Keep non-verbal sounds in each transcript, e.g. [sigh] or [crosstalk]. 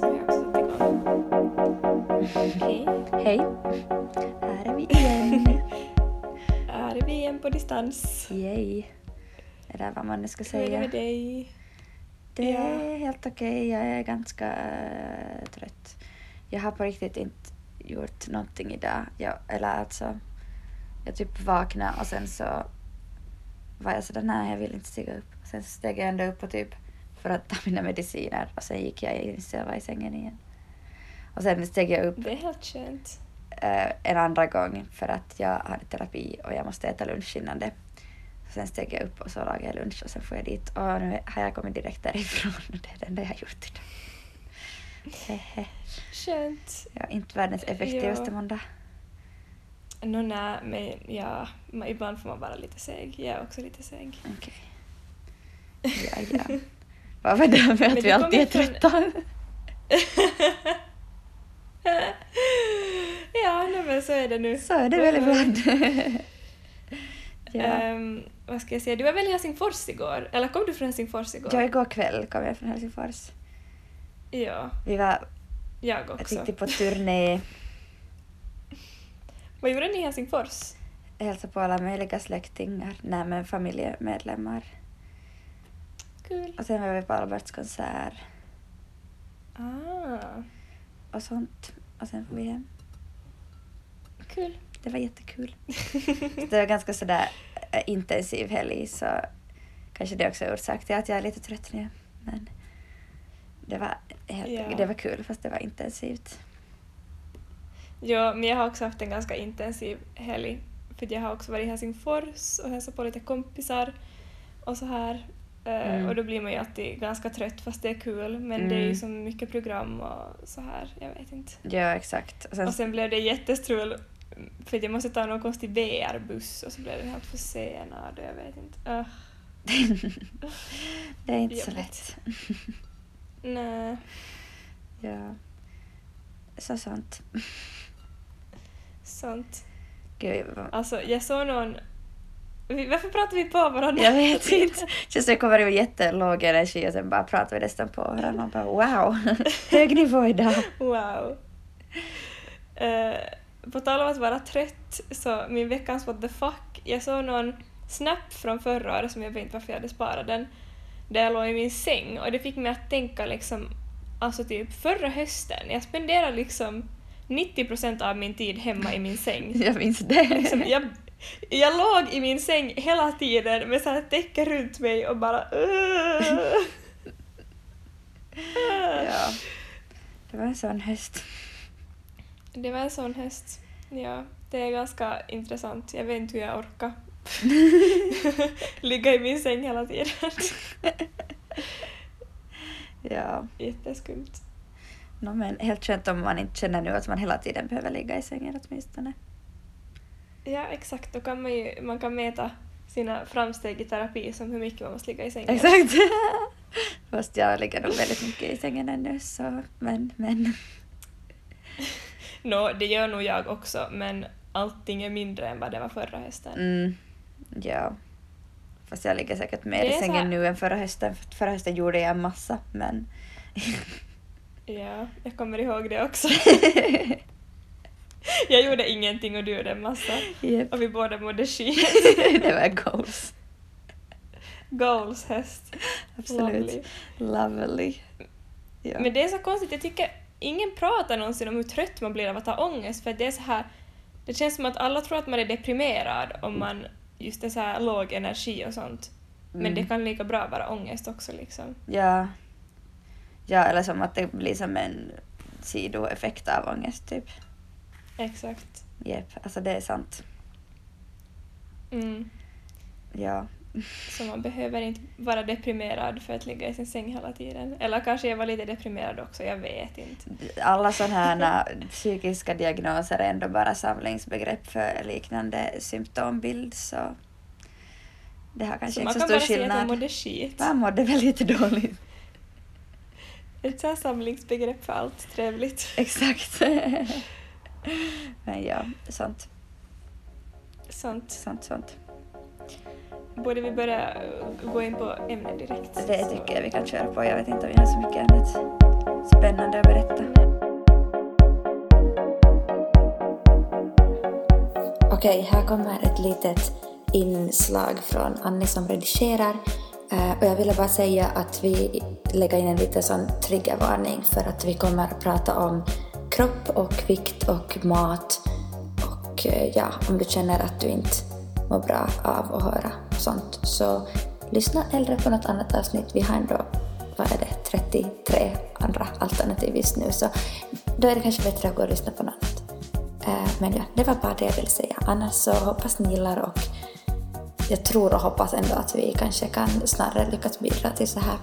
Jag också igång. Okej, Hej! Här är vi [laughs] igen. här är vi igen på distans. Yay! Eller vad man nu ska Hur är det säga. med dig? Det är helt okej. Jag är ganska äh, trött. Jag har på riktigt inte gjort någonting idag. Jag, eller alltså, jag typ vaknade och sen så var jag sådär, nej jag vill inte stiga upp. Sen steg jag ändå upp och typ för att ta mina mediciner och sen gick jag in så jag var i sängen igen. Och sen steg jag upp Det är helt skönt. eh, en andra gång för att jag hade terapi och jag måste äta lunch innan det. Sen steg jag upp och så lagade jag lunch och sen får jag dit och nu har jag kommit direkt därifrån och det är det enda jag har gjort idag. [laughs] Skönt. Ja, inte världens effektivaste Ja. måndag. Nå nej, men ja, ibland får man vara lite seg. Jag är också lite seg. Okej. Ja, ja. [laughs] Vad var det med att vi alltid är kommer från- trötta? [laughs] ja, nej, men så är det nu. Så är det väl ibland. [laughs] ja. Ehm, vad ska jag säga, du var väl i Helsingfors igår? Eller kom du från Helsingfors igår? ja, igår kväll kom jag från Helsingfors. Ja, Vi var jag också. riktigt på [laughs] turné. Vad gjorde ni i Helsingfors? hälsa på alla möjliga släktingar, nej men familjemedlemmar. Kul. Och sen var vi på Alberts konsert Ah, och sånt. Och sen får vi hem. kul. Det var jättekul. [laughs] det var ganska sådär äh, intensiv helg så kanske det också är orsak till att jag är lite trött nu. Men det var, helt, Ja. det var kul fast det var intensivt. Ja, men jag har också haft en ganska intensiv helg. För jag har också varit i Helsingfors och hälsat på lite kompisar och så här. Eh, Mm. Och då blir man ju alltid ganska trött fast det är kul. Men det är ju Mm. så mycket program och så här. Jag vet inte. Ja, exakt. Och sen, Och sen blev det jättestrul för att jag måste ta någon konstig VR-buss och så blev den helt försenad och jag vet inte. Uh, [laughs] det är inte så lätt. [laughs] nej. Ja. Så sånt. Sånt. Gud, vad, Alltså, jag såg någon... Varför pratar vi på varandra? Jag vet inte. Känns som det kommer vara jättelåg energi och sen bara pratar vi nästan på varandra. Man bara wow, [laughs] hög nivå idag. Wow. Eh, på tal om att vara trött, så min veckans what the fuck, jag såg någon snap från förra året som jag vet inte varför jag hade sparat den, där jag låg i min säng och det fick mig att tänka liksom, alltså typ förra hösten, jag spenderade liksom 90% av min tid hemma i min säng. Jag minns det. Liksom, jag, jag låg i min säng hela tiden med så här täcke runt mig och bara uh. [laughs] Ja. Det var en sån höst. Det var en sån höst. Ja, det är ganska intressant. Jag vet inte hur jag orkar [laughs] ligga i min säng hela tiden. Ja. Jätteskumt. No, men helt skönt om man inte känner nu att man hela tiden behöver ligga i sängen åtminstone. Ja, exakt. Då kan man ju man kan mäta sina framsteg i terapi som hur mycket man måste ligga i sängen. Exakt. [laughs] Fast jag ligger nog väldigt mycket i sängen ännu så men men. [laughs] Nå, det gör nog jag också, men allting är mindre än vad det var förra hösten. Mm. Ja. Fast jag ligger säkert mer i sängen här- nu än förra hösten. För förra hösten gjorde jag en massa men Ja, jag kommer ihåg det också. [laughs] [laughs] jag gjorde ingenting och du gjorde en massa. Japp. Och vi båda mådde skit. [laughs] det var goals. Goals höst. Absolut. Lovely. Lovely. Ja. Men det är så konstigt, jag tycker ingen pratar någonsin om hur trött man blir av att ha ångest för det är så här, det känns som att alla tror att man är deprimerad om man just är så här låg energi och sånt. Men Mm. det kan lika bra vara ångest också liksom. Ja. Ja, eller som att det blir som en sidoeffekt av ångest typ. Exakt. Jep, alltså det är sant. Mm. Ja. Så man behöver inte vara deprimerad för att ligga i sin säng hela tiden. Eller kanske jag var lite deprimerad också, jag vet inte. Alla sådana här [laughs] psykiska diagnoser är ändå bara samlingsbegrepp för liknande symptombild så det har kanske så man inte så kan stor bara säga att man skillnad. mådde skit. Man mådde väl lite dåligt. Ett så här samlingsbegrepp för allt trevligt. Exakt. [laughs] [laughs] Men ja, sånt, Sånt. sånt, sånt. Borde vi börja uh, gå in på ämnet direkt? Det Så- tycker jag vi kan köra på. Jag vet inte om vi har så mycket annat. spännande att berätta. Okej, här kommer ett litet inslag från Annie som redigerar. Eh, och jag ville bara säga att vi lägger in en liten sån triggervarning för att vi kommer att prata om kropp och vikt och mat. Och eh, ja, om du känner att du inte mår bra av att höra sånt så lyssna hellre på något annat avsnitt. Vi har ändå, vad är det, 33 andra alternativ just nu så då är det kanske bättre att gå och lyssna på något annat. Eh, men ja, det var bara det jag ville säga. Annars så hoppas ni gillar och jag tror och hoppas ändå att vi kanske kan snarare lyckas bidra till så här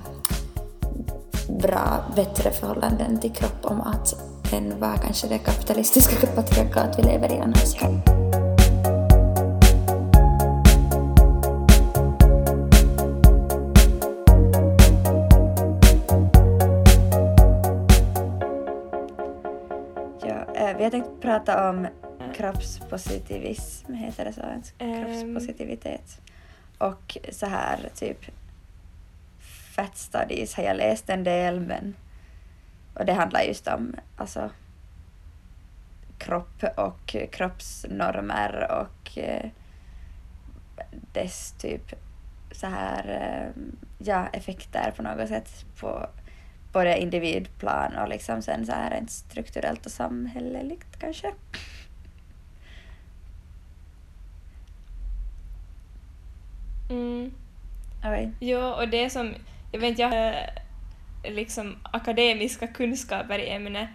bra, bättre förhållanden till kropp och mat än vad kanske det kapitalistiska patriarkat vi lever i annars. Ja, eh, vi har tänkt prata om kroppspositivism, heter det så? Ehm. Kroppspositivitet. Och så här typ fat studies har jag läst en del men och det handlar just om alltså kropp och kroppsnormer och eh, dess typ så här eh, ja, effekter på något sätt på både individplan och liksom sen så här rent strukturellt och samhälleligt kanske. Mm. Oj. Jo, och det som, jag vet inte, jag liksom akademiska kunskaper i ämnet,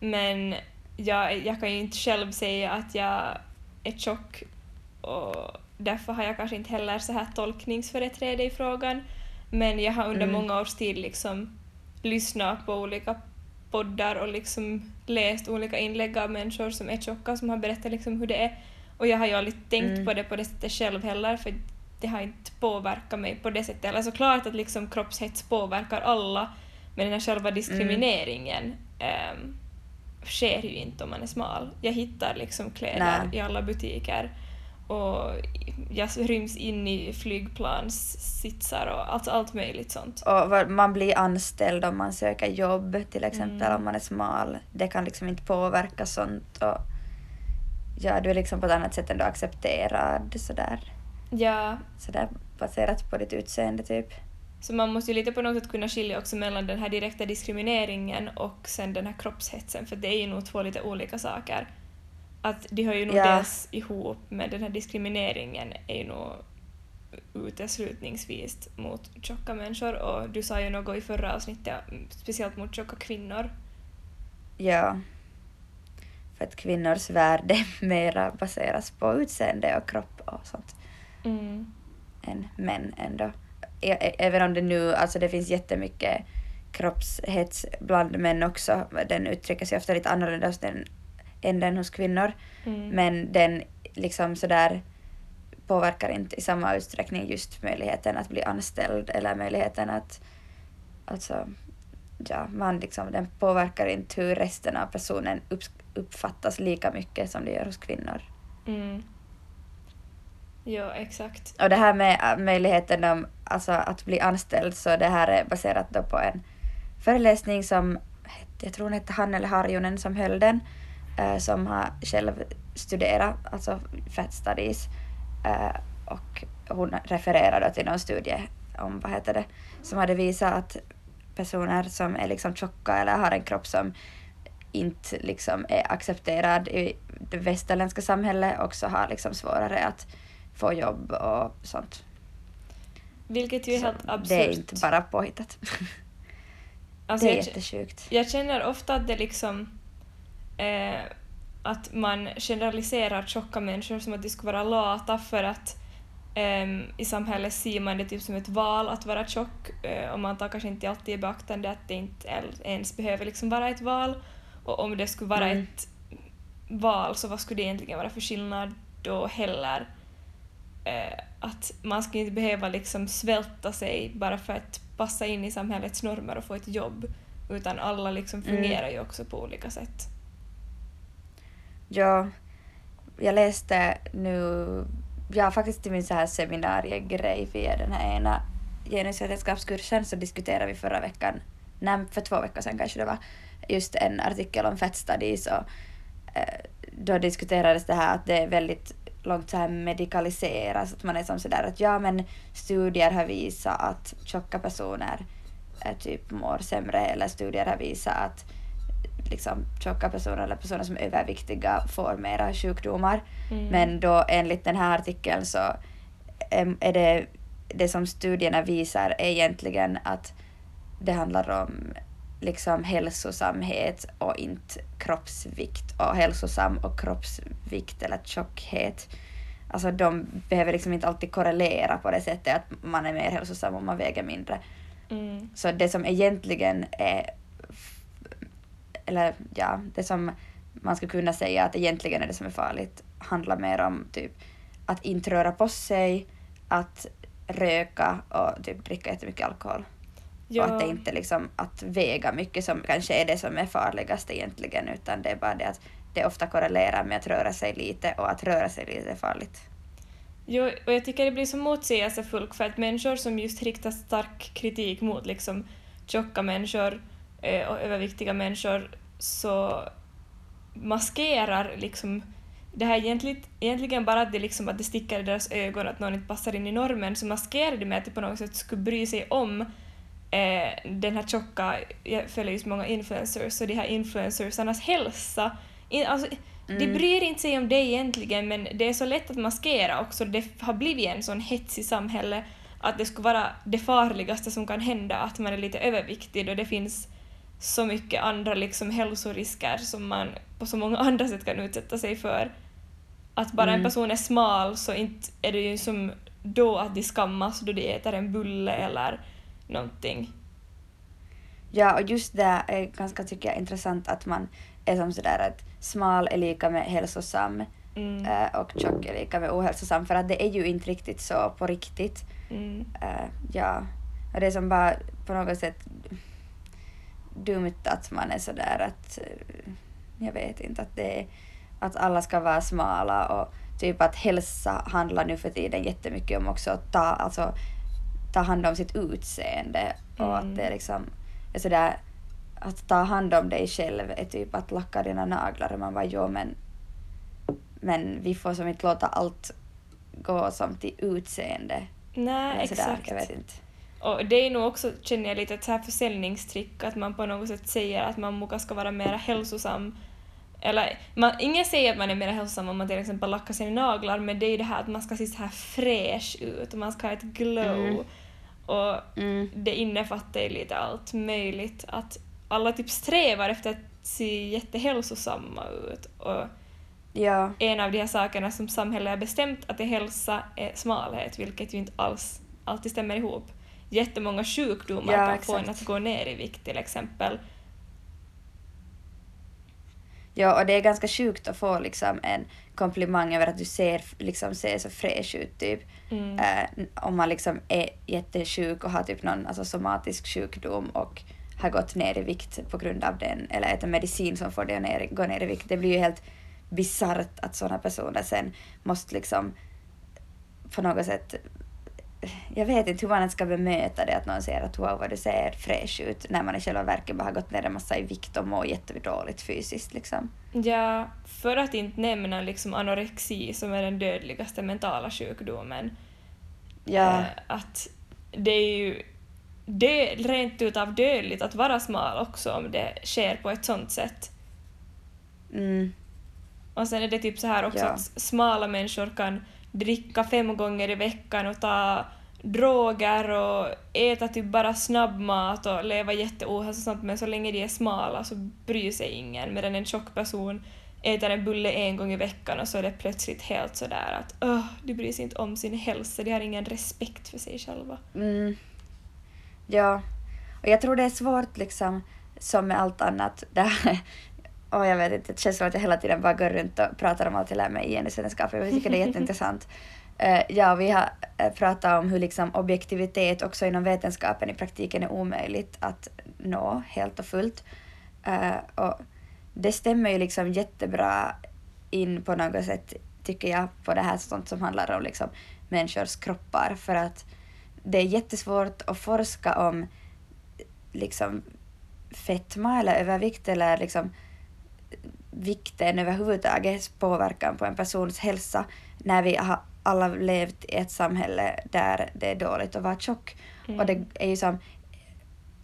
men jag, jag kan ju inte själv säga att jag är tjock och därför har jag kanske inte heller så här tolkningsföreträde i frågan. Men jag har under Mm. många års tid liksom lyssnat på olika poddar och liksom läst olika inlägg av människor som är tjocka som har berättat liksom hur det är. Och jag har ju aldrig tänkt Mm. på det på det sättet själv heller för det har inte påverkat mig på det sättet. Eller såklart att liksom kroppshets påverkar alla men den här själva diskrimineringen ehm, sker ju inte om man är smal. Jag hittar liksom kläder Nej. i alla butiker och jag ryms in i flygplanssitsar och allt, allt möjligt sånt. Och man blir anställd om man söker jobb till exempel Mm. om man är smal. Det kan liksom inte påverka sånt och ja, du är liksom på ett annat sätt ändå accepterad sådär. Ja, Sådär baserat på ditt utseende typ. Så man måste ju lite på något sätt kunna skilja också mellan den här direkta diskrimineringen och sen den här kroppshetsen för det är ju nog två lite olika saker. Att de hör ju nog Ja. dels ihop men den här diskrimineringen är ju nog uteslutningsvis mot tjocka människor och du sa ju något i förra avsnittet speciellt mot tjocka kvinnor. Ja. För att kvinnors värde [laughs] mera baseras på utseende och kropp och sånt Mm. än män ändå. E- e- Även om det nu, alltså det finns jättemycket kroppshets bland män också. Den uttrycker sig ofta lite annorlunda hos den, än den hos kvinnor. Mm. Men den liksom sådär påverkar inte i samma utsträckning just möjligheten att bli anställd eller möjligheten att alltså ja, man liksom, den påverkar inte hur resten av personen upp, uppfattas lika mycket som det gör hos kvinnor. Mm. Ja, exakt. Och det här med äh, möjligheten om, alltså, att bli anställd, så det här är baserat då på en föreläsning som, jag tror hon hette Hanne eller Harjunen som höll den, eh, som har själv studerat, alltså fat studies, eh, och hon refererar till någon studie om, vad heter det, som hade visat att personer som är liksom tjocka eller har en kropp som inte liksom är accepterad i det västerländska samhället också har liksom svårare att få jobb och sånt. Vilket ju är Så helt absurt. Det är inte bara påhittat. [laughs] Alltså, det är jag- jättesjukt. Jag känner ofta att det liksom eh, att man generaliserar tjocka människor som att de skulle vara lata för att ehm, i samhället ser man det typ som ett val att vara tjock eh, och man tar kanske inte alltid i beaktande att det inte ens behöver liksom vara ett val och om det skulle vara Mm. ett val så vad skulle det egentligen vara för skillnad då heller? Eh, att man skulle inte behöva liksom svälta sig bara för att passa in i samhällets normer och få ett jobb utan alla liksom Mm. fungerar ju också på olika sätt. Ja, jag läste nu, ja faktiskt till min så här seminariegrej via den här ena genusvetenskapskursen så diskuterade vi förra veckan nej, för två veckor sedan kanske det var, just en artikel om fett studies och eh, då diskuterades det här att det är väldigt långt så här medikaliseras, att man är som sådär att ja men studier har visat att tjocka personer typ mår sämre eller studier har visat att liksom tjocka personer eller personer som är överviktiga får mera sjukdomar. Mm. Men då enligt den här artikeln så är det det som studierna visar är egentligen att det handlar om liksom hälsosamhet och inte kroppsvikt och hälsosam och kroppsvikt eller tjockhet. Alltså de behöver liksom inte alltid korrelera på det sättet att man är mer hälsosam om man väger mindre. Mm. Så det som egentligen är, eller ja, det som man skulle kunna säga att egentligen är det som är farligt handlar mer om typ att inte röra på sig, att röka och typ dricka jättemycket alkohol. Ja. Och att det inte liksom att väga mycket som kanske är det som är farligast egentligen utan det är bara det att det ofta korrelerar med att röra sig lite och att röra sig lite är farligt. Jo, och jag tycker det blir så motsägelsefullt för att människor som just riktar stark kritik mot liksom tjocka människor eh, och överviktiga människor så maskerar liksom det här egentligen, egentligen bara att det, liksom, att det sticker i deras ögon att någon inte passar in i normen så maskerar det med att de på något sätt skulle bry sig om eh, den här tjocka, jag följer ju så många influencers, och de här influencersarnas hälsa. In, alltså, De Mm. bryr inte sig om det egentligen men det är så lätt att maskera också. Det har blivit en sån hets i samhället att det skulle vara det farligaste som kan hända att man är lite överviktig och det finns så mycket andra liksom hälsorisker som man på så många [laughs] andra sätt kan utsätta sig för. Att bara en Mm. person är smal så inte är det ju som då att de skammas då de äter en bulle eller någonting. Ja, och just det är ganska, tycker jag, intressant att man är som sådär att smal är lika med hälsosam Mm. eh, och tjock är lika med ohälsosam, för att det är ju inte riktigt så på riktigt. Mm. Eh, ja, och det är som bara på något sätt dumt att man är sådär att, eh, jag vet inte, att det är, att alla ska vara smala och typ att hälsa handlar nu för tiden jättemycket om också att ta, alltså, ta hand om sitt utseende och Mm. att det är liksom är sådär att ta hand om dig själv är typ att lacka dina naglar och man bara jo men men vi får som inte låta allt gå som till utseende. Nej, exakt. Och det är nog också, känner jag, lite ett så här försäljningstrick att man på något sätt säger att man ska vara mer hälsosam. Eller, man, ingen säger att man är mer hälsosam om man till exempel lackar sina naglar, men det är ju det här att man ska se så här fräsch ut och man ska ha ett glow. Mm. Och Mm. det innefattar ju lite allt möjligt. Att alla typ strävar efter att se jättehälsosamma ut. Och Ja, en av de här sakerna som samhället har bestämt att är hälsa är smalhet, vilket ju inte alls alltid stämmer ihop. Jättemånga sjukdomar Ja, kan få en exakt. att gå ner i vikt till exempel. Ja, och det är ganska sjukt att få liksom en komplimang över att du ser, liksom, ser så fräsch ut typ. Mm. Eh, om man liksom är jättesjuk och har typ någon alltså, somatisk sjukdom och har gått ner i vikt på grund av den eller äter medicin som får dig att ner, gå ner i vikt. Det blir ju helt bisarrt att sådana personer sen måste liksom på något sätt jag vet inte hur man ska bemöta det att någon säger att wow vad du ser fräsch ut när man i själva verket bara har gått ner en massa i vikt och mår jättedåligt fysiskt liksom. Ja, för att inte nämna liksom anorexi som är den dödligaste mentala sjukdomen. Ja, Eh, att det är ju är rent utav dödligt att vara smal också om det sker på ett sånt sätt. mm, Och sen är det typ så här också Ja. att smala människor kan dricka fem gånger i veckan och ta droger och äta typ bara snabbmat och leva jätteohälsosamt men så länge de är smala så bryr sig ingen medan en tjock person äter en bulle en gång i veckan och så är det plötsligt helt sådär att öh, de bryr sig inte om sin hälsa, de har ingen respekt för sig själva. Mm. Ja. Och jag tror det är svårt liksom, som med allt annat. Det här, [laughs] och jag vet inte, det känns som att jag hela tiden bara går runt och pratar om allt jag lär mig i genusvetenskap. Jag tycker det är [laughs] jätteintressant. Eh, ja, vi har eh, pratat om hur liksom objektivitet också inom vetenskapen i praktiken är omöjligt att nå helt och fullt. Eh, och det stämmer ju liksom jättebra in på något sätt, tycker jag, på det här sånt som handlar om liksom människors kroppar. För att det är jättesvårt att forska om liksom fetma eller övervikt eller liksom vikten överhuvudtaget påverkan på en persons hälsa när vi har alla levt i ett samhälle där det är dåligt att vara tjock. Mm. Och det är ju som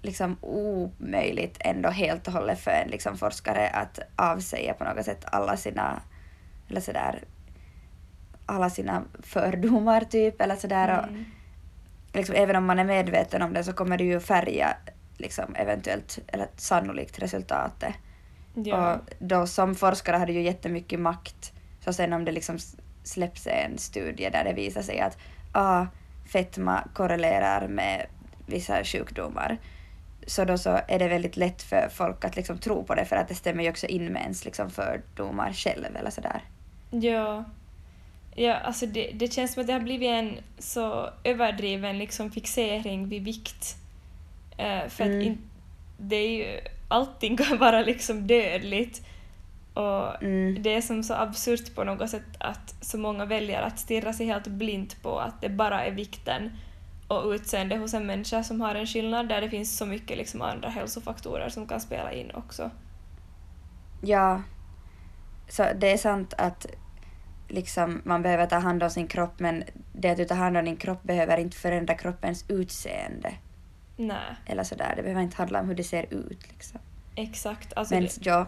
liksom omöjligt ändå helt och hållet för en liksom forskare att avsäga på något sätt alla sina, eller sådär, alla sina fördomar typ eller sådär. Och Mm. liksom, även om man är medveten om det så kommer det ju färga liksom eventuellt, eller sannolikt resultatet. Ja. Och då som forskare har du ju jättemycket makt. Så sen om det liksom släpps en studie där det visar sig att ah, fetma korrelerar med vissa sjukdomar. Så då så är det väldigt lätt för folk att liksom tro på det för att det stämmer ju också in med ens liksom fördomar själv eller sådär. Ja. Ja, alltså det, det känns som att det har blivit en så överdriven liksom fixering vid vikt. Eh, för Mm. att in, det är ju, allting [laughs] kan vara liksom dödligt. Och Mm. det är som så absurt på något sätt att så många väljer att stirra sig helt blint på att det bara är vikten och utseende hos en människa som har en skillnad där det finns så mycket liksom andra hälsofaktorer som kan spela in också. Ja, så det är sant att liksom man behöver ta hand om sin kropp men det att du tar hand om din kropp behöver inte förändra kroppens utseende. Nej, Eller sådär, det behöver inte handla om hur det ser ut liksom. exakt. Alltså Men det, ja,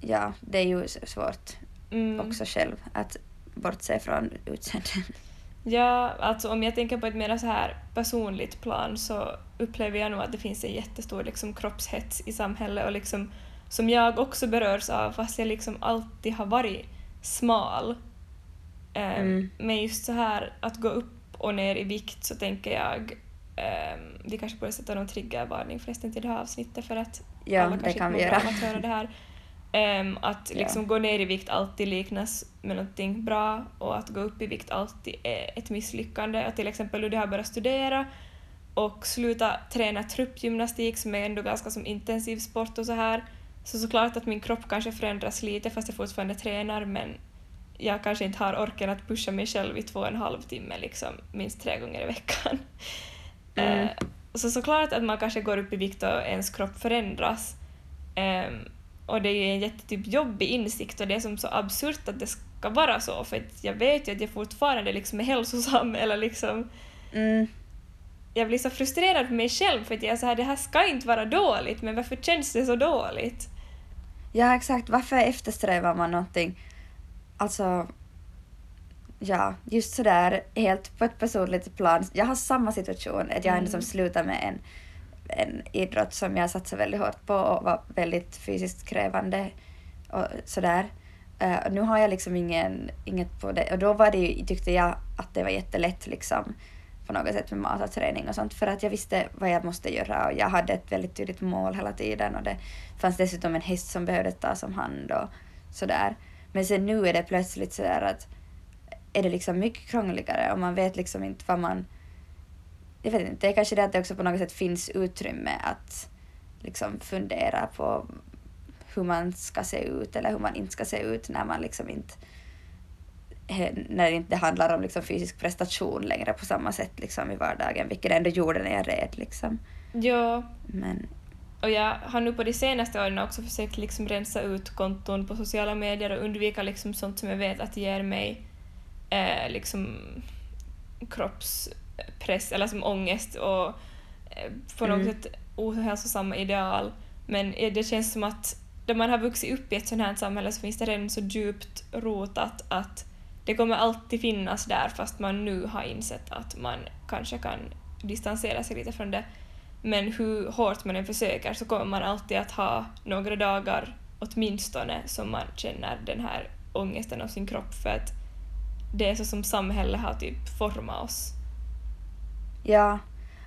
ja, det är ju svårt mm. också själv att bortse från utseendet. [laughs] Ja, alltså om jag tänker på ett mer så här personligt plan så upplever jag nog att det finns en jättestor liksom, kroppshets i samhället och liksom, som jag också berörs av fast jag liksom alltid har varit smal. Ehm, Mm. Men just så här att gå upp och ner i vikt så tänker jag ehm, vi kanske borde sätta någon triggervarning förresten till det här avsnittet för att Ja, alla kanske inte mår bra av att höra det här. [laughs] Ehm, att liksom gå ner i vikt alltid liknas med någonting bra och att gå upp i vikt alltid är ett misslyckande. Att till exempel nu har börjat studera och sluta träna truppgymnastik som är ändå ganska som intensiv sport och så här så såklart att min kropp kanske förändras lite fast jag fortfarande tränar men jag kanske inte har orken att pusha mig själv i två och en halv timme liksom minst tre gånger i veckan. Mm. Eh, så såklart att man kanske går upp i vikt och ens kropp förändras. Ehm, och det är ju en jättetyp jobbig insikt och det är som så absurt att det ska vara så för jag vet ju att jag fortfarande liksom är hälsosam eller liksom Mm, jag blir så frustrerad på mig själv för att jag är så här, det här ska inte vara dåligt men varför känns det så dåligt? ja, exakt. Varför eftersträvar man någonting? Alltså, ja, just sådär helt på ett personligt plan. Jag har samma situation, att jag ändå som Mm. slutar med en, en idrott som jag satsade väldigt hårt på och var väldigt fysiskt krävande och sådär. Uh, nu har jag liksom ingen, inget på det. Och då var det ju, tyckte jag att det var jättelätt liksom på något sätt med mat och träning och sånt för att jag visste vad jag måste göra och jag hade ett väldigt tydligt mål hela tiden och det fanns dessutom en häst som behövde tas om hand och sådär. Men sen nu är det plötsligt sådär att är det liksom mycket krångligare och man vet liksom inte vad man... Jag vet inte, det är kanske det att det också på något sätt finns utrymme att liksom fundera på hur man ska se ut eller hur man inte ska se ut när man liksom inte när det inte handlar om liksom fysisk prestation längre på samma sätt liksom i vardagen, vilket det ändå gjorde när jag red. Liksom. Ja, Men och jag har nu på de senaste åren också försökt liksom rensa ut konton på sociala medier och undvika liksom sånt som jag vet att ger mig eh, liksom kroppspress eller som ångest och eh, på något Mm. sätt ohälsosamma ideal. Men eh, det känns som att då man har vuxit upp i ett sånt här samhälle så finns det redan så djupt rotat att det kommer alltid finnas där fast man nu har insett att man kanske kan distansera sig lite från det. Men hur hårt man än försöker så kommer man alltid att ha några dagar åtminstone som man känner den här ångesten av sin kropp för att det är så som samhället har typ format oss. Ja,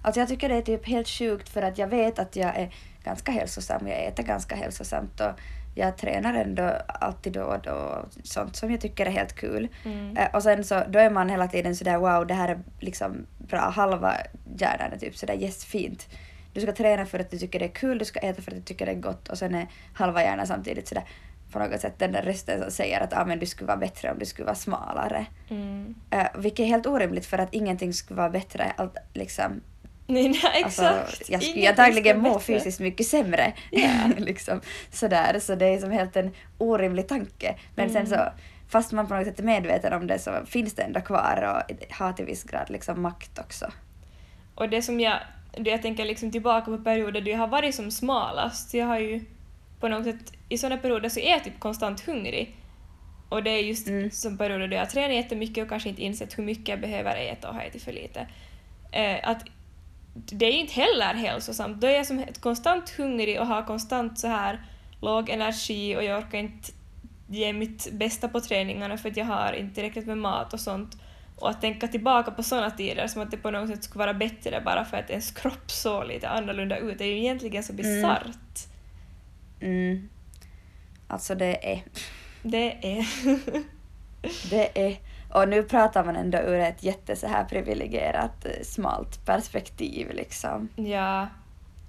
alltså jag tycker det är typ helt sjukt för att jag vet att jag är ganska hälsosam, jag äter ganska hälsosamt och jag tränar ändå alltid då och då, sånt som jag tycker är helt kul. Mm. Eh, Och sen så, då är man hela tiden sådär wow, det här är liksom bra, halva hjärnan är typ sådär yes, fint. Du ska träna för att du tycker det är kul, du ska äta för att du tycker det är gott och sen är halva hjärnan samtidigt sådär på något sätt den där rösten som säger att ah, men du skulle vara bättre om du skulle vara smalare. Mm. Uh, vilket är helt orimligt för att ingenting skulle vara bättre. Allt, liksom, [laughs] Nej, nej, exakt. Alltså, jag skulle antagligen må bättre. fysiskt mycket sämre. Ja. [laughs] liksom, sådär. Så det är som helt en orimlig tanke. Men sen Mm. så, fast man på något sätt är medveten om det så finns det ändå kvar och har till viss grad liksom makt också. Och det som jag, det jag tänker liksom tillbaka på perioder då jag har varit som smalast, jag har ju på något sätt, i sådana perioder så är jag typ konstant hungrig. Och det är just Mm. som perioder då jag tränar jättemycket och kanske inte insett hur mycket jag behöver äta och har ätit för lite. Eh, att det är ju inte heller hälsosamt. Då är jag som konstant hungrig och har konstant så här låg energi och jag orkar inte ge mitt bästa på träningarna för att jag har inte tillräckligt med mat och sånt. Och att tänka tillbaka på sådana tider som att det på något sätt skulle vara bättre bara för att ens kropp såg lite annorlunda ut är ju egentligen så bisarrt. Mm. Alltså det är, Det är... [laughs] det är, och nu pratar man ändå ur ett jätte så här privilegierat, eh, smalt perspektiv liksom. ja,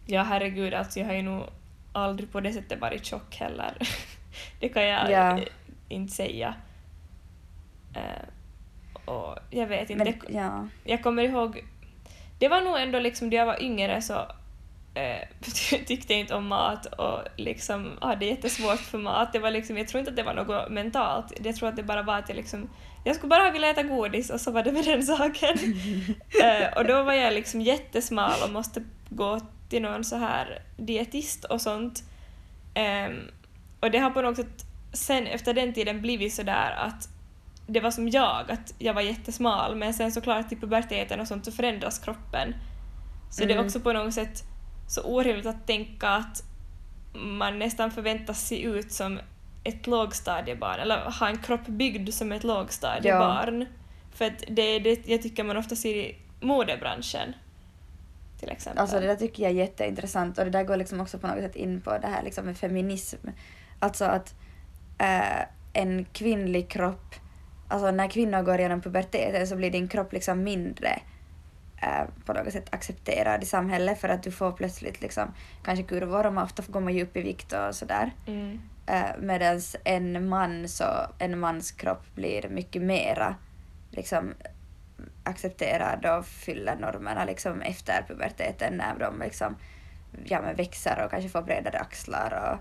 ja, herregud, alltså jag har ju nog aldrig på det sättet varit tjock heller. [laughs] det kan jag Ja. eh, inte säga. Eh, och jag vet inte. Men ja. jag kommer ihåg, det var nog ändå liksom då jag var yngre så eh, [laughs] tyckte inte om mat och liksom hade jättesvårt för mat. Det var liksom, jag tror inte att det var något mentalt, jag tror att det bara var att jag liksom jag skulle bara vilja äta godis och så var det med den saken. [laughs] eh, och då var jag liksom jättesmal och måste gå till någon så här dietist och sånt. Ehm, och det har på något sätt sen efter den tiden blivit så där att det var som jag, att jag var jättesmal men sen såklart i puberteten och sånt så förändras kroppen. Så det är Mm. också på något sätt så orimligt att tänka att man nästan förväntas se ut som ett lågstadiebarn eller ha en kropp byggd som ett lågstadiebarn. För att det är det jag tycker man ofta ser i modebranschen. Till exempel. Alltså det där tycker jag är jätteintressant och det där går liksom också på något sätt in på det här liksom med feminism. Alltså att eh, en kvinnlig kropp, alltså när kvinnor går igenom puberteten så blir din kropp liksom mindre eh, på något sätt accepterad i samhället för att du får plötsligt liksom kanske kurvor och man ofta går man ju upp i vikt och sådär. Mm. Eh, Medan en man så, en mans kropp blir mycket mera liksom accepterad och fyller normerna liksom efter puberteten när de liksom ja, men växer och kanske får bredare axlar och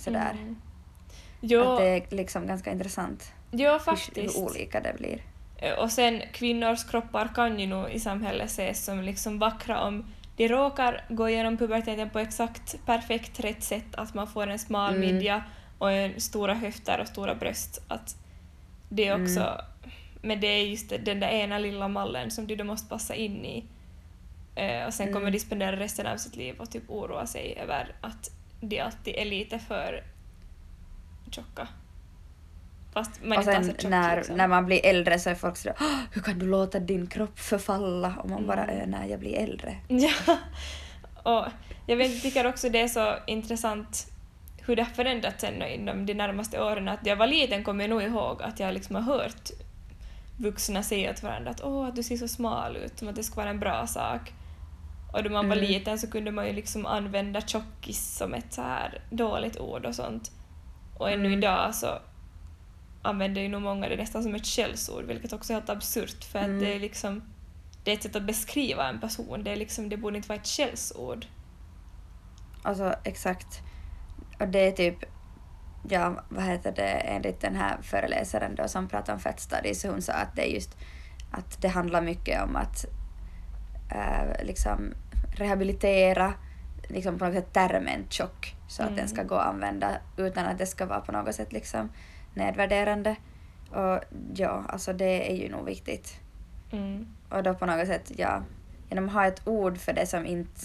sådär. Mm. Jo, Att det är liksom ganska intressant hur, faktiskt. hur olika det blir. Och sen kvinnors kroppar kan ju nog i samhället ses som liksom vackra om de råkar gå igenom puberteten på exakt perfekt rätt sätt, att man får en smal Mm. midja och en stora höfter och stora bröst. Att det är också, Mm. men det är just den där ena lilla mallen som de då måste passa in i. Eh, och sen kommer Mm. de spendera resten av sitt liv och typ oroa sig över att de alltid är lite för tjocka. Fast man och inte sen tjock när, liksom. när man blir äldre så är folk sådär "Åh, hur kan du låta din kropp förfalla? Och man bara Mm. "Eh, när jag blir äldre. Ja, [laughs] och jag vet, tycker också det är så intressant hur det har förändrats ännu inom de närmaste åren. Att jag var liten kommer jag nog ihåg att jag liksom har hört vuxna säga åt varandra att åh, att du ser så smal ut, som att det skulle vara en bra sak. Och då man var Mm. liten så kunde man ju liksom använda tjockis som ett så här dåligt ord och sånt. Och ännu Mm. idag så använder ju nog många det nästan som ett skällsord, vilket också är helt absurt för att Mm. det är liksom det är ett sätt att beskriva en person, det, är liksom, det borde inte vara ett skällsord. Alltså exakt. Och det är typ, ja vad heter det, enligt den här föreläsaren då som pratar om fat studies, så hon sa att det är just att det handlar mycket om att eh, liksom rehabilitera liksom på något sätt termen tjock så att Mm. den ska gå att använda utan att det ska vara på något sätt liksom nedvärderande. Och ja, alltså det är ju nog viktigt. Mm. Och då på något sätt, ja, genom att ha ett ord för det som inte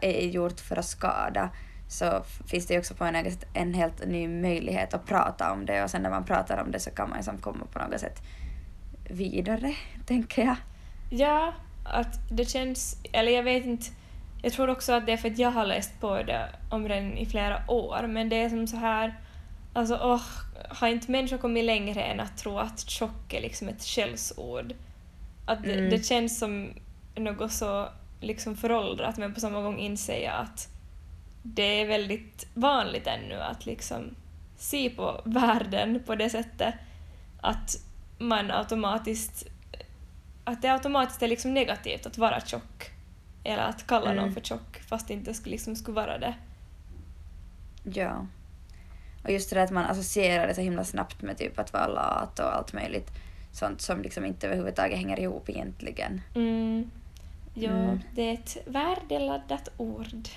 är, gjort för att skada så finns det ju också på något sätt en helt ny möjlighet att prata om det och sen när man pratar om det så kan man liksom komma på något sätt vidare, [laughs] tänker jag. Ja, att det känns, eller jag vet inte, jag tror också att det är för att jag har läst på det om den i flera år, men det är som så här, alltså åh, har inte människor kommit längre än att tro att tjock är liksom ett skällsord? Att det, Mm. det känns som något så liksom föråldrat men på samma gång inser jag att det är väldigt vanligt ännu att liksom se på världen på det sättet att man automatiskt att det automatiskt är liksom negativt att vara tjock. Eller att kalla någon Mm. för tjock fast det inte liksom skulle vara det. Ja. Och just det där att man associerar det så himla snabbt med typ att vara lat och allt möjligt sånt som liksom inte överhuvudtaget hänger ihop egentligen. Mm. Ja, Mm. det är ett värdeladdat ord.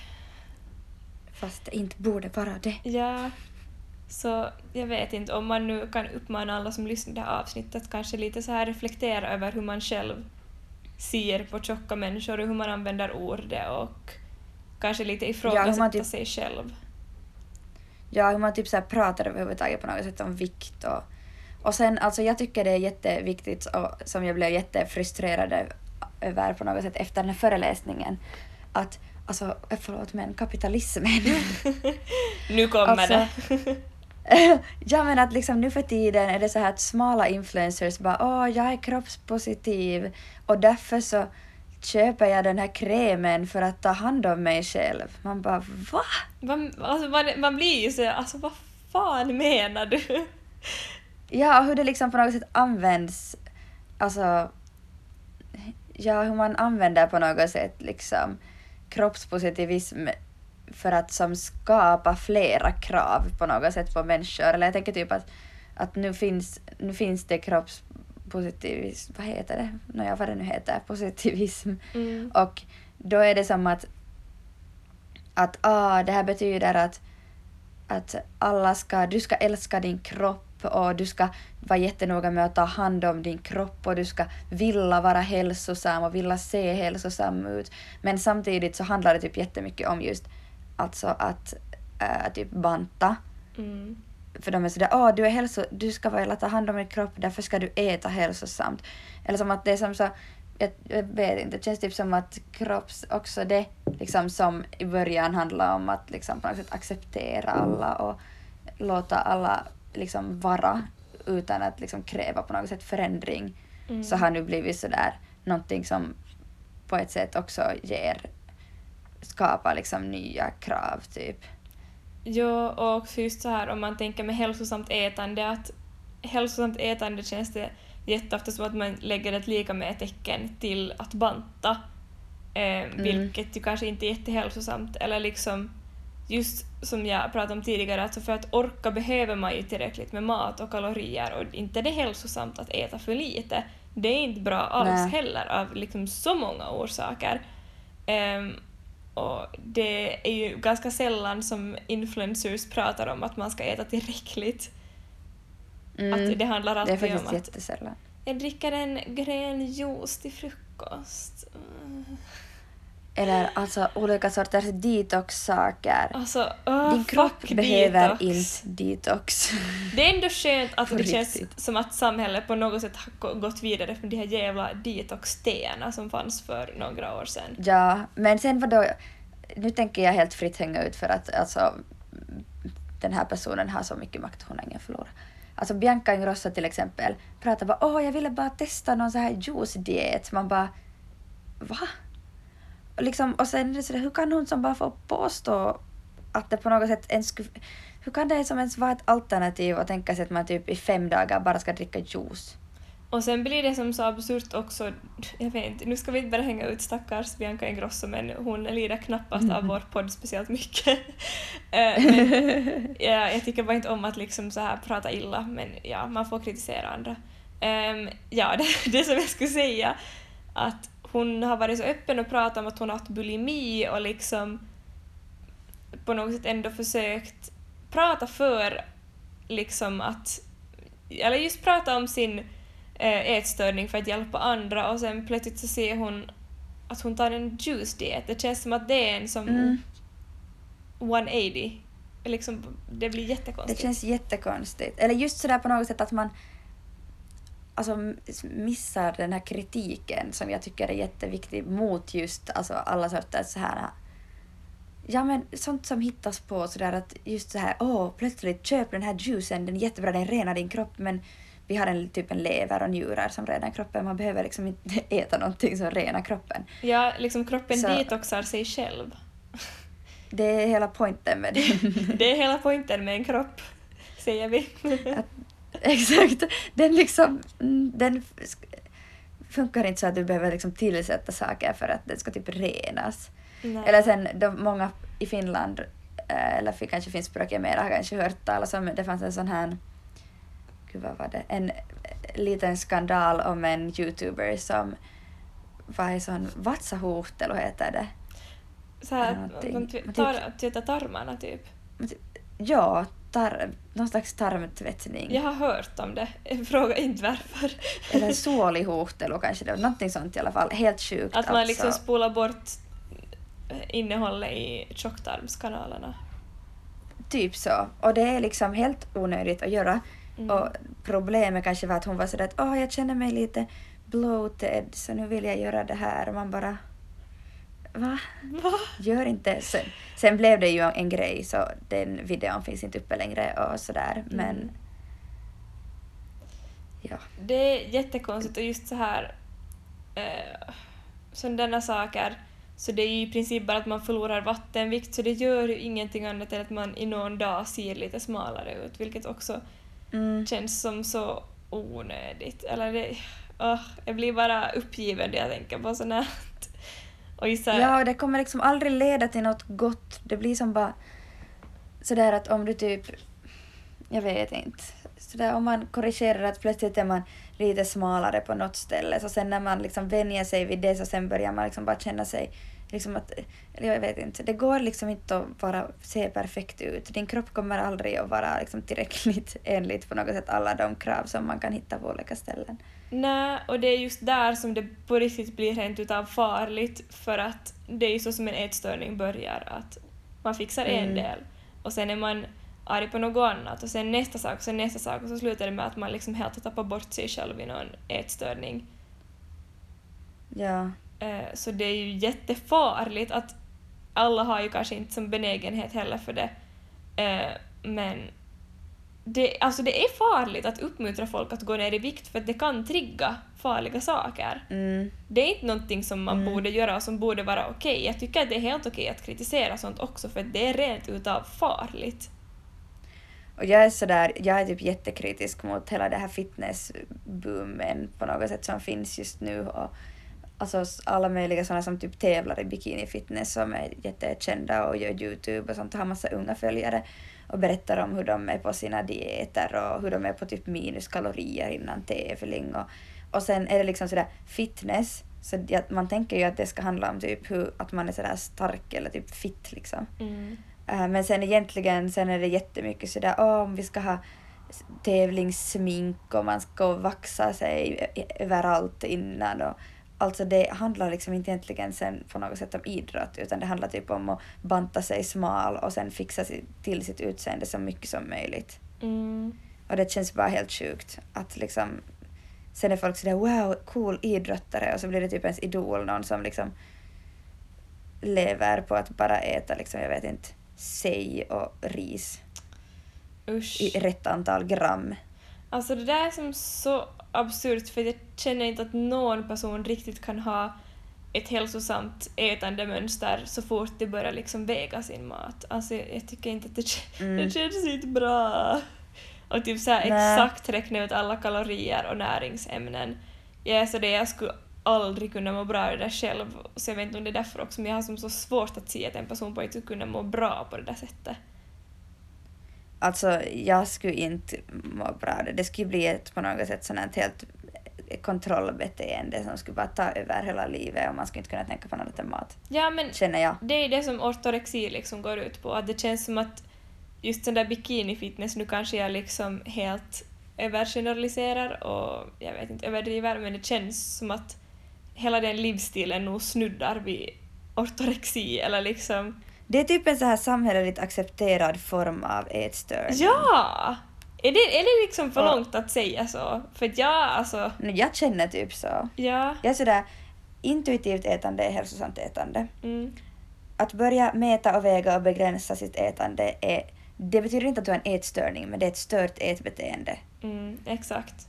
Fast det inte borde vara det. Ja, så jag vet inte om man nu kan uppmana alla som lyssnar på det här avsnittet att kanske lite så här reflektera över hur man själv ser på tjocka människor och hur man använder ordet och kanske lite ifrågasätta man typ- sig själv. Ja, hur man typ så pratar överhuvudtaget på något sätt om vikt och... Och sen, alltså jag tycker det är jätteviktigt och som jag blev jättefrustrerad över på något sätt efter den här föreläsningen att alltså, förlåt men kapitalismen. [laughs] nu kommer Alltså, det. [laughs] ja men att liksom nu för tiden är det så här att smala influencers bara åh jag är kroppspositiv och därför så köper jag den här krämen för att ta hand om mig själv. Man bara va? Man, alltså, man, man blir ju så alltså vad fan menar du? Ja, och hur det liksom på något sätt används, alltså, ja, hur man använder på något sätt liksom kroppspositivism för att som skapa flera krav på något sätt på människor. Eller jag tänker typ att, att nu, finns, nu finns det kroppspositivism, vad heter det? Nåja, vad det nu heter, positivism. Mm. Och då är det som att, att ah, det här betyder att, att alla ska, du ska älska din kropp och du ska vara jättenoga med att ta hand om din kropp och du ska vilja vara hälsosam och vilja se hälsosam ut. Men samtidigt så handlar det typ jättemycket om just alltså att äh, typ banta. Mm. För de är sådär, åh du är hälso, du ska vilja ta hand om din kropp, därför ska du äta hälsosamt. Eller som att det är som så, jag, jag vet inte, det känns typ som att kropps, också det liksom som i början handlar om att liksom på något sätt acceptera alla och låta alla liksom vara utan att liksom kräva på något sätt förändring. Mm. Så har nu blivit sådär någonting som på ett sätt också ger, skapar liksom nya krav typ. Ja, och också just så här om man tänker med hälsosamt ätande att hälsosamt ätande känns det jätteofta som att man lägger ett lika med tecken till att banta. Eh, Vilket ju kanske inte är jättehälsosamt. Eller liksom just som jag pratade om tidigare, alltså för att orka behöver man ju tillräckligt med mat och kalorier och inte det är hälsosamt att äta för lite. Det är inte bra alls Nej. heller av liksom så många orsaker. Ehm, och det är ju ganska sällan som influencers pratar om att man ska äta tillräckligt. Mm. Att det handlar det är alltid om att jättesällan. jag dricker en grön juice till frukost. Mm. Eller alltså olika sorters detox-saker. Alltså, uh, Din kropp behöver detox. inte detox. Det är ändå skönt att [laughs] det känns som att samhället på något sätt har gå- gått vidare från de här jävla detox-teerna som fanns för några år sedan. ja, men sen vadå? Nu tänker jag helt fritt hänga ut för att alltså den här personen har så mycket makt, hon har ingen förlora. Alltså Bianca Ingrosso till exempel pratar bara åh jag ville bara testa någon så här juice-diet. Man bara va? Liksom, och sen är det sådär, hur kan hon som bara få påstå att det på något sätt ens skulle... Hur kan det som ens vara ett alternativ att tänka sig att man typ i fem dagar bara ska dricka juice? Och sen blir det som så absurt också, [laughs] jag vet inte, nu ska vi inte bara hänga ut stackars Bianca Ingrosso men hon lider knappast av vår podd speciellt mycket. [laughs] Eh, men, [laughs] ja, jag tycker bara inte om att liksom så här prata illa men ja, man får kritisera andra. Ehm, ja, det, det som jag skulle säga att hon har varit så öppen och pratat om att hon har haft bulimi och liksom på något sätt ändå försökt prata för liksom att, eller just prata om sin eh, ätstörning för att hjälpa andra och sen plötsligt så ser hon att hon tar en juice-diet. Det känns som att det är en som Mm. 180. Liksom, det blir Det jättekonstigt. känns jättekonstigt. Eller just sådär på något sätt att man alltså, missar den här kritiken som jag tycker är jätteviktig mot just alltså, alla sorters så här Ja men sånt som hittas på sådär att just så här åh plötsligt köp den här juicen, den är jättebra, den renar din kropp men vi har en typ en lever och njurar som renar kroppen, man behöver liksom inte [laughs] äta någonting som renar kroppen. Ja, liksom kroppen Så- detoxar sig själv. Det är hela poängen med det. [laughs] Det är hela poängen med en kropp, säger vi. [laughs] Exakt. Den liksom, mm, den funkar inte så att du behöver liksom tillsätta saker för att det ska typ renas. Nej. Eller sen de många i Finland, eh, eller kanske finskspråkiga mer, har kanske hört talas om, det fanns en sån här, gud vad var det, en eh, liten skandal om en youtuber som var i sån vatsahuhtelu heter det. Så här, de tv- Men typ- tar, tvättar tarmarna typ. Men ty- Ja, tar, någon slags tarmtvättning. Jag har hört om det. Fråga inte varför. Eller [laughs] sålihuhtelu kanske det någonting sånt i alla fall. Helt sjukt Att man alltså. liksom spolar bort innehållet i tjocktarmskanalerna. Typ så. Och det är liksom helt onödigt att göra. Mm. Och problemet kanske var att hon var sådär att åh, jag känner mig lite bloated så nu vill jag göra det här. Och man bara va? Va? Gör inte. Sen, sen blev det ju en grej så den videon finns inte uppe längre och sådär. Men Mm. ja. Det är jättekonstigt och just så här eh, sådana saker så det är ju i princip bara att man förlorar vattenvikt så det gör ju ingenting annat än att man i någon dag ser lite smalare ut vilket också Mm. känns som så onödigt. Eller det, åh, jag blir bara uppgiven när jag tänker på sånt här. Och så Ja, och det kommer liksom aldrig leda till något gott. Det blir som bara sådär att om du typ, jag vet inte, sådär om man korrigerar att plötsligt är man lite smalare på något ställe så sen när man liksom vänjer sig vid det så sen börjar man liksom bara känna sig liksom att, eller jag vet inte, det går liksom inte att bara se perfekt ut. Din kropp kommer aldrig att vara liksom tillräckligt [laughs] enligt på något sätt alla de krav som man kan hitta på olika ställen. Nej, och det är just där som det på riktigt blir rent utav farligt för att det är ju så som en ätstörning börjar att man fixar en Mm. del och sen är man arg på något annat och sen nästa sak och sen nästa sak och så slutar det med att man liksom helt har tappat bort sig själv i någon ätstörning. Ja. Eh, Så det är ju jättefarligt att alla har ju kanske inte som benägenhet heller för det. Eh, Men det, alltså det är farligt att uppmuntra folk att gå ner i vikt för att det kan trigga farliga saker. Mm. Det är inte någonting som man Mm. borde göra och som borde vara okej. Jag tycker att det är helt okej att kritisera sånt också för att det är rent utav farligt. Och jag är sådär, jag är typ jättekritisk mot hela det här fitnessboomen på något sätt som finns just nu. Och alltså alla möjliga sådana som typ tävlar i bikini-fitness som är jättekända och gör YouTube och sånt och har massa unga följare och berättar om hur de är på sina dieter och hur de är på typ minuskalorier innan tävling. Och, och sen är det liksom sådär fitness, så man tänker ju att det ska handla om typ hur, att man är sådär stark eller typ fit liksom. Eh, Men sen egentligen sen är det jättemycket sådär åh, om vi ska ha tävlingssmink och man ska vaxa sig överallt innan. Och, alltså det handlar liksom inte egentligen sen på något sätt om idrott utan det handlar typ om att banta sig smal och sen fixa till sitt utseende så mycket som möjligt. Mm. Och det känns bara helt sjukt att liksom sen är folk sådär wow, cool idrottare och så blir det typ ens idol, någon som liksom lever på att bara äta liksom, jag vet inte, sej och ris Usch. i rätt antal gram. Alltså det där är som så absurt för jag känner inte att någon person riktigt kan ha ett hälsosamt ätandemönster så fort de börjar liksom väga sin mat. Alltså jag, jag tycker inte att det, [laughs] Mm. det känns inte bra. Och typ så exakt räkna ut alla kalorier och näringsämnen. Jag är så det, jag skulle aldrig kunna må bra av det där själv. Så jag vet inte om det är därför också, men jag har som så svårt att se att en person på inte skulle kunna må bra på det där sättet. Alltså jag skulle inte må bra det. Det skulle bli ett på något sätt sånt helt kontrollbeteende som skulle bara ta över hela livet och man skulle inte kunna tänka på något annat än mat. Ja men Känner jag. Det är det som ortorexi liksom går ut på, att det känns som att just den där bikini-fitness, nu kanske jag liksom helt övergeneraliserar och jag vet inte, överdriver, men det känns som att hela den livsstilen nog snuddar vid ortorexi eller liksom... Det är typ en så här samhälleligt accepterad form av ätstörning. Ja! Är det, är det liksom för Ja. långt att säga så? För jag alltså... Jag känner typ så. Ja. Jag är sådär, intuitivt ätande är hälsosamt ätande. Mm. Att börja mäta och väga och begränsa sitt ätande är, det betyder inte att du har en ätstörning, men det är ett stört ätbeteende. Mm, exakt.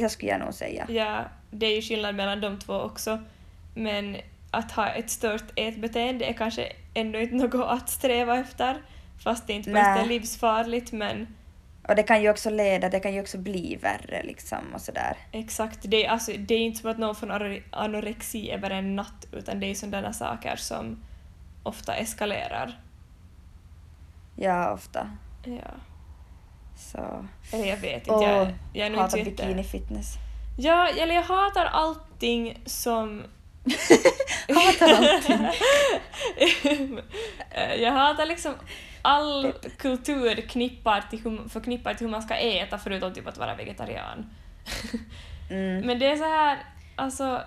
Så skulle jag nog säga. Ja, det är ju skillnad mellan de två också. Men att ha ett stört ätbeteende är kanske ändå inte något att sträva efter. Fast det inte mest är livsfarligt men Och det kan ju också leda, det kan ju också bli värre liksom och sådär. Exakt, det är, alltså, det är inte som att någon får anore- anorexi över en natt utan det är sådana saker som ofta eskalerar. Ja, ofta. Ja. Så... Eller jag vet inte, Och jag, jag är nog inte jätte... bikini fitness. Ja, eller jag hatar allting som... [laughs] hatar allting. [laughs] Eh, jag hatar liksom all kultur knippar till hur, förknippad till hur man ska äta förutom typ att vara vegetarian. [laughs] Mm. Men det är så här, alltså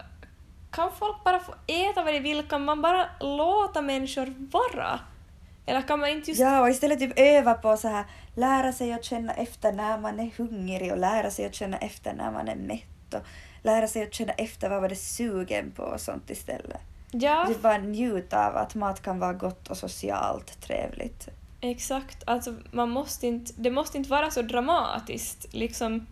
kan folk bara få äta vad de vill? Kan man bara låta människor vara? Eller kan man inte just... Ja, och istället typ öva på så här lära sig att känna efter när man är hungrig och lära sig att känna efter när man är mätt och lära sig att känna efter vad man är sugen på och sånt istället. Ja, Typ bara njuta av att mat kan vara gott och socialt trevligt. exakt. Alltså man måste inte, det måste inte vara så dramatiskt. Liksom,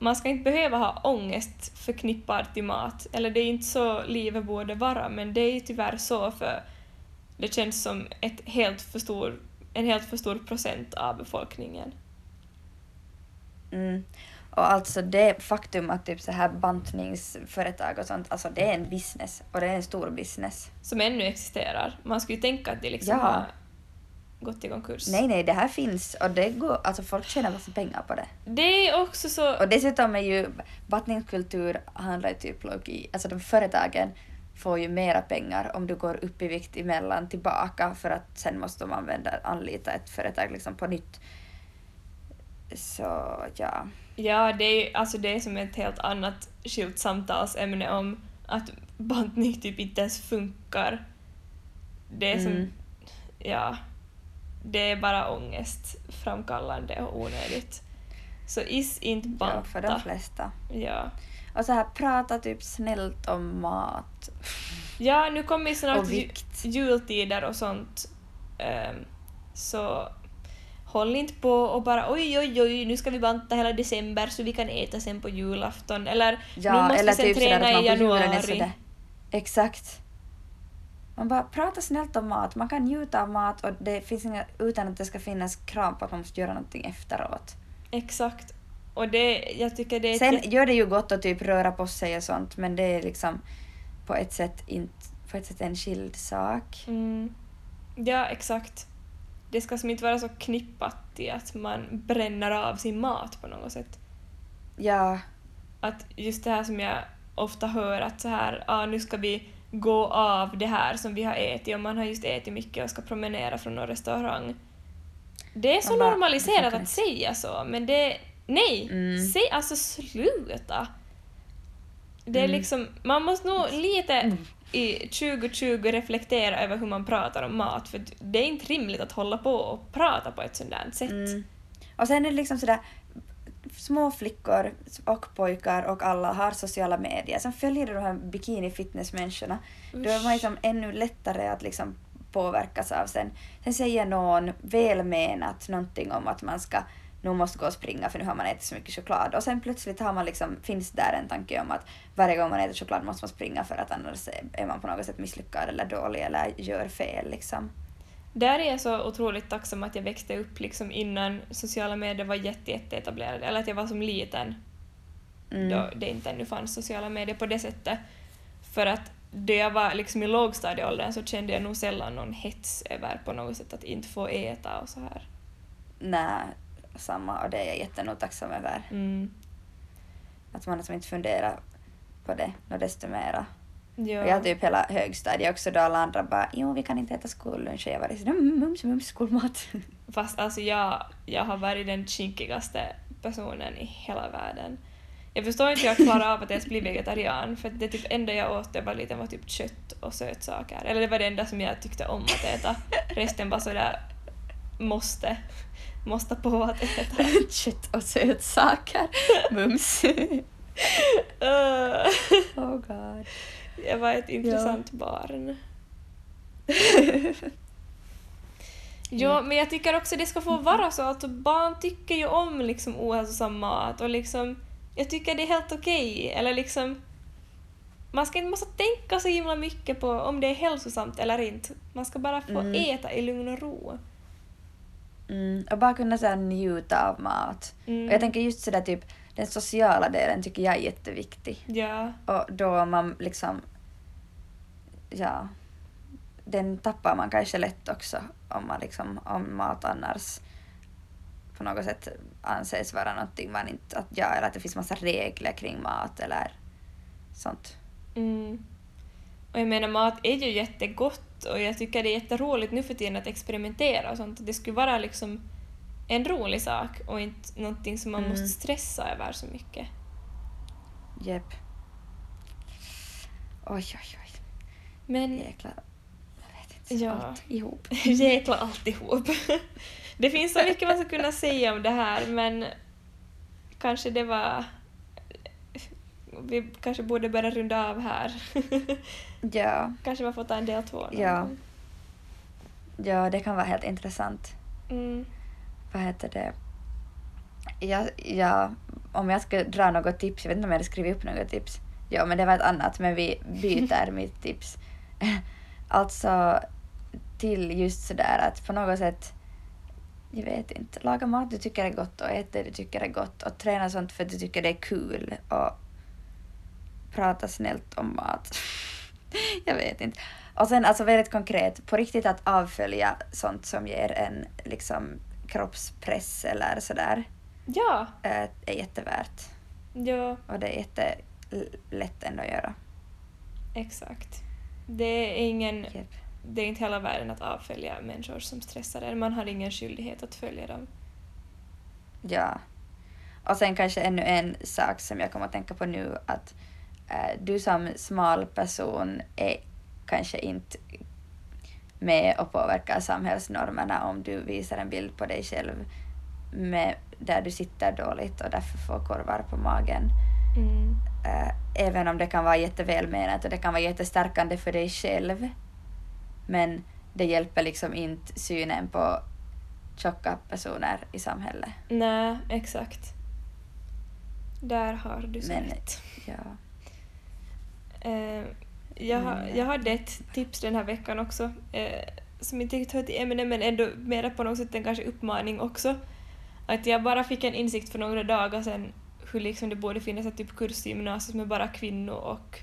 man ska inte behöva ha ångest förknippad till mat. Eller det är inte så livet borde vara, men det är tyvärr så för det känns som ett helt för stor, en helt för stor procent av befolkningen. Mm. Och alltså det faktum att typ så här bantningsföretag och sånt, alltså det är en business och det är en stor business. Som ännu existerar. Man skulle ju tänka att det liksom Ja. har gått i konkurs. Nej, nej, det här finns och det går, alltså folk tjänar massa pengar på det. Det är också så... Och dessutom är ju bantningskultur handlar ju typ logi, alltså de företagen får ju mera pengar om du går upp i vikt emellan tillbaka för att sen måste de använda, anlita ett företag liksom på nytt. Så ja. Ja, det är, alltså det är som ett helt annat skilt samtalsämne om att bantning typ inte ens funkar. Det är som... Mm. Ja. Det är bara ångestframkallande och onödigt. Så is inte ja, banta. för de flesta. Ja. Och så här prata typ snällt om mat. Ja, nu kommer ju snart ju, jultider och sånt. ehm, så håll inte på och bara oj, oj, oj, nu ska vi banta hela december så vi kan äta sen på julafton. Eller nu Ja, måste eller vi sen typ träna i januari. Exakt. Man bara prata snällt om mat. Man kan njuta av mat och det finns inga, utan att det ska finnas krav på att man måste göra någonting efteråt. Exakt. Och det, jag tycker det är... Sen jätte- gör det ju gott att typ röra på sig och sånt men det är liksom på ett sätt inte på ett sätt en skild sak. Mm. Ja, exakt. Det ska som inte vara så knippat till att man bränner av sin mat på något sätt. Ja, Att just det här som jag ofta hör att så här, ah, nu ska vi gå av det här som vi har ätit och man har just ätit mycket och ska promenera från någon restaurang. Det är så bara, normaliserat att säga så, men det... Nej! Mm. Säg alltså sluta! Det är Mm. liksom, man måste nog lite i 2020 reflektera över hur man pratar om mat, för det är inte rimligt att hålla på och prata på ett där sätt. Mm. Och sen är det liksom sådär, små flickor och pojkar och alla har sociala medier. Sen följer du de här bikini fitness-människorna. Då är man liksom ännu lättare att liksom påverkas av sen. Sen säger någon välmenat någonting om att man ska nu måste gå och springa för nu har man ätit så mycket choklad. Och sen plötsligt har man liksom, finns där en tanke om att varje gång man äter choklad måste man springa för att annars är man på något sätt misslyckad eller dålig eller gör fel liksom. Där är jag så otroligt tacksam att jag växte upp liksom innan sociala medier var jätte, jätte etablerade, eller att jag var som liten Mm. då det inte ännu fanns sociala medier på det sättet. För att då jag var liksom i lågstadieåldern så kände jag nog sällan någon hets över på något sätt att inte få äta och så här. Nej, samma och det är jag jättenog tacksam över. Mm. Att man liksom inte funderar på det något desto mera. Ja. Och jag typ hela högstadiet också då alla andra bara jo vi kan inte äta skollunch och jag var sådär mm, mums mums skolmat. [laughs] Fast alltså jag, jag har varit den kinkigaste personen i hela världen. Jag förstår inte hur jag klarar av att ens bli vegetarian för det typ enda jag åt när jag var liten var typ kött och sötsaker. Eller det var det enda som jag tyckte om att äta. [laughs] Resten var sådär måste, måste på att äta. Kött och sötsaker. Mums. [laughs] Oh god. jag var ett intressant barn. [laughs] Ja, men jag tycker också det ska få vara så att barn tycker ju om liksom ohälsosam mat och liksom jag tycker det är helt okej. Eller liksom man ska inte måste tänka så himla mycket på om det är hälsosamt eller inte. Man ska bara få Mm. äta i lugn och ro. Mm, och bara kunna så njuta av mat. Mm. Och jag tänker just sådär typ, den sociala delen tycker jag är jätteviktig. Ja, Och då man liksom, ja, den tappar man kanske lätt också om man liksom, om mat annars på något sätt anses vara någonting man inte, att ja, eller att det finns massa regler kring mat eller sånt. Mm. Och jag menar mat är ju jättegott och jag tycker det är jätteroligt nu för tiden att experimentera och sånt. Det skulle vara liksom en rolig sak och inte någonting som man Mm. måste stressa över så mycket. Jep. Oj, oj, oj. Men Jäklar. Jag vet inte. Ja. Allt ihop. [laughs] jäkla alltihop. [laughs] Det finns så mycket man ska kunna säga om det här men kanske det var... Vi kanske borde börja runda av här. [laughs] Ja. kanske man får ta en del två. någon Ja. gång. ja, det kan vara helt intressant. Mm. vad heter det? Ja, ja, om jag ska dra något tips, jag vet inte om jag hade skrivit upp något tips. Ja, men det var ett annat, men vi byter mitt [laughs] tips. Alltså till just sådär att på något sätt, jag vet inte, laga mat du tycker är gott och äta det du tycker är gott och träna sånt för att du tycker det är kul och prata snällt om mat. Jag vet inte. Och sen alltså väldigt konkret, på riktigt att avfölja sånt som ger en liksom kroppspress eller sådär Ja, eh, är jättevärt. ja, Och det är jättelätt ändå att göra. exakt. Det är ingen... Jep. Det är inte hela världen att avfölja människor som stressar en. Man har ingen skyldighet att följa dem. Ja. Och sen kanske ännu en sak som jag kommer att tänka på nu att du som smal person är kanske inte med och påverkar samhällsnormerna om du visar en bild på dig själv med, där du sitter dåligt och därför får korvar på magen. Mm. Eh, även om det kan vara jättevälmenat och det kan vara jättestärkande för dig själv. Men det hjälper liksom inte synen på tjocka personer i samhället. Nej, exakt. Där har du så Men- rätt. Ja. Eh, jag, har- Men, jag hade ett tips den här veckan också eh, som inte riktigt hör till ämnet men ändå mer på något sätt en kanske uppmaning också. Att jag bara fick en insikt för några dagar sedan hur liksom det borde finnas ett typ kurs i gymnasiet med bara kvinnor och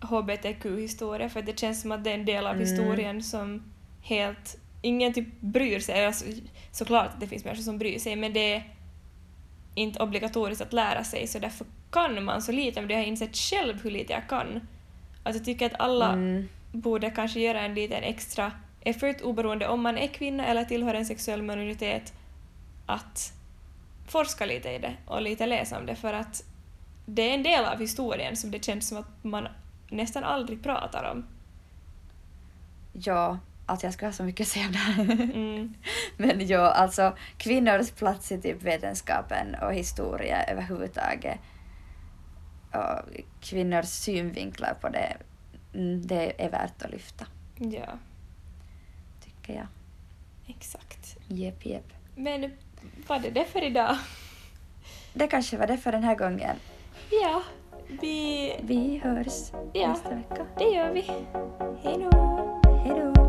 hbtq-historia för det känns som att det är en del av Mm. historien som helt ingen typ bryr sig. Alltså, såklart att det finns människor som bryr sig men det är inte obligatoriskt att lära sig så därför kan man så lite men det har jag insett själv hur lite jag kan. Att jag tycker att alla Mm, borde kanske göra en liten extra effort oberoende om man är kvinna eller tillhör en sexuell minoritet att forska lite i det och lite läsa om det för att det är en del av historien som det känns som att man nästan aldrig pratar om. ja, alltså jag skulle ha så mycket att säga om det här. Mm. [laughs] Men ja, alltså kvinnors plats i typ vetenskapen och historia överhuvudtaget och kvinnors synvinklar på det, mm, det är värt att lyfta, Ja, tycker jag. exakt. Jep, jep. Men var det det för idag? Det kanske var det för den här gången. Ja, vi... Vi hörs Ja. nästa vecka. Det gör vi. Hej då! Hej då!